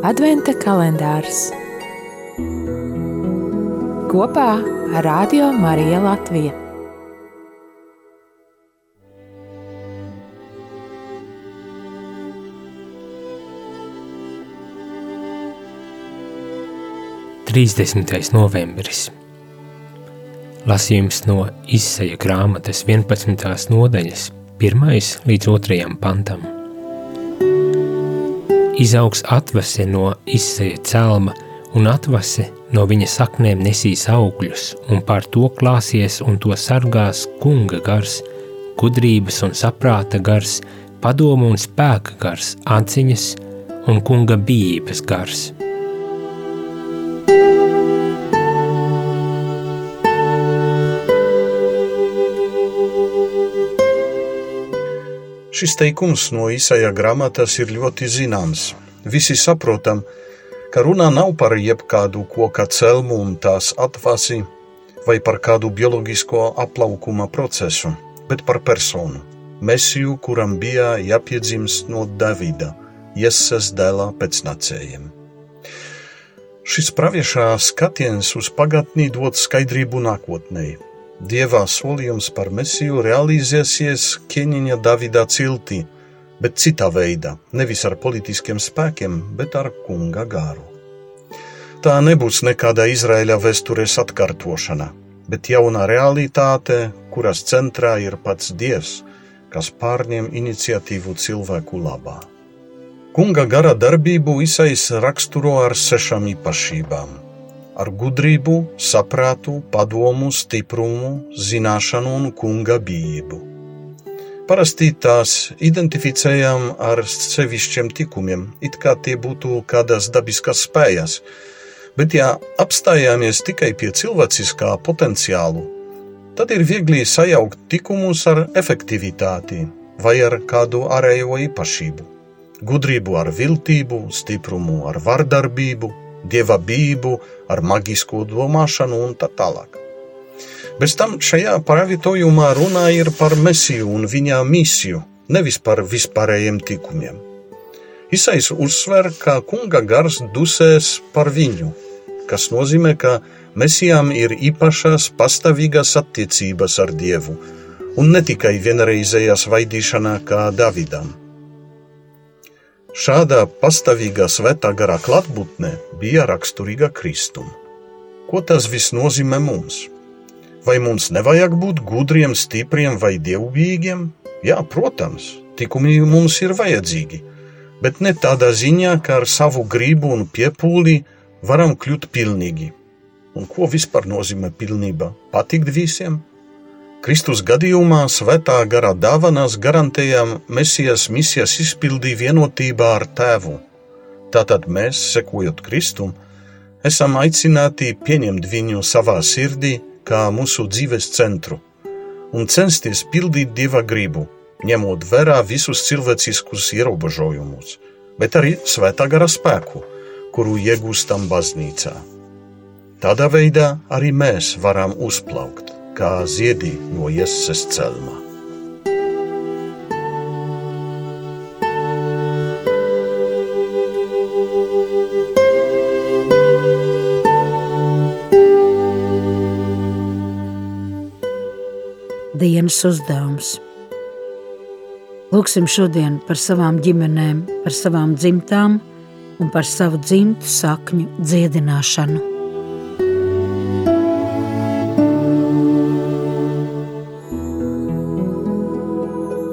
Adventa kalendārs kopā ar Radio Mariju Latviju. Trīsdesmitais novembris. Lasījums no izseja grāmatas 11. nodaļas, 1. līdz 2. pantam. Izaugs atvase no izseja celma, un atvase no viņa saknēm nesīs augļus, un pār to klāsies un to sargās kunga gars, gudrības un saprāta gars, padomu un spēka gars, anciņas un kunga bijības gars Šis teikums no Isaija grāmatas ir ļoti zināms. Visi saprotam, ka runā nav par jebkādu koka celmu un tās atvasi vai par kādu bioloģisko aplaukuma procesu, bet par personu, Mesiju, kuram bija jāpiedzimst no Davida, Jēzus dēlā pēcnācējiem. Šis praviešā skatiens uz pagātni dod skaidrību nākotnē Dieva solījums par mesiju realizēsies ķēniņa Davida ciltī, bet citā veidā, nevis ar politiskiem spēkiem, bet ar kunga gāru. Tā nebūs nekāda Izraēla vēstures atkārtošana, bet jauna realitāte, kuras centrā ir pats Dievs, kas pārņem iniciatīvu cilvēku labā. Kunga gara darbību Isais raksturo ar sešām īpašībām ar gudrību, saprātu, padomu, stiprumu, zināšanu un kunga bijību. Parasti tās identificējam ar sevišķiem tikumiem, it kā tie būtu kādas dabiskas spējas, bet ja apstājāmies tikai pie cilvēciskā potenciālu, tad ir viegli sajaukt tikumus ar efektivitāti vai ar kādu ārējo īpašību. Gudrību ar viltību, stiprumu ar vardarbību, dieva bību, ar maģisko domāšanu un tā tālāk. Bez tam šajā pravietojumā runā ir par mesiju un viņa misiju, nevis par vispārējiem tikumiem. Isais uzsver, ka kunga gars dusēs par viņu, kas nozīmē, ka mesijām ir īpašas pastāvīgas attiecības ar Dievu, un ne tikai vienreizējā svaidīšanā kā Davidam. Šāda pastāvīgā svētā garā klātbūtne bija raksturīga Kristum. Ko tas viss nozīmē mums? Vai mums nevajag būt gudriem, stipriem vai dievbijīgiem? Jā, protams, tikumi mums ir vajadzīgi, bet ne tādā ziņā, ka ar savu gribu un piepūli varam kļūt pilnīgi. Un ko vispār nozīmē pilnība? Patikt visiem? Kristus gadījumā svētā gara dāvanas garantējam Mesijas misijas izpildī vienotībā ar Tēvu. Tātad mēs, sekojot Kristum, esam aicināti pieņemt viņu savā sirdī kā mūsu dzīves centru un censties pildīt Dieva gribu, ņemot vērā visus cilvēciskus ierobežojumus, bet arī svētā gara spēku, kuru iegūstam baznīcā. Tādā veidā arī mēs varam uzplaukt kā ziedi no ieses celma. Dienas uzdevums. Lūksim šodien par savām ģimenēm, par savām dzimtām un par savu dzimtu sakņu dziedināšanu.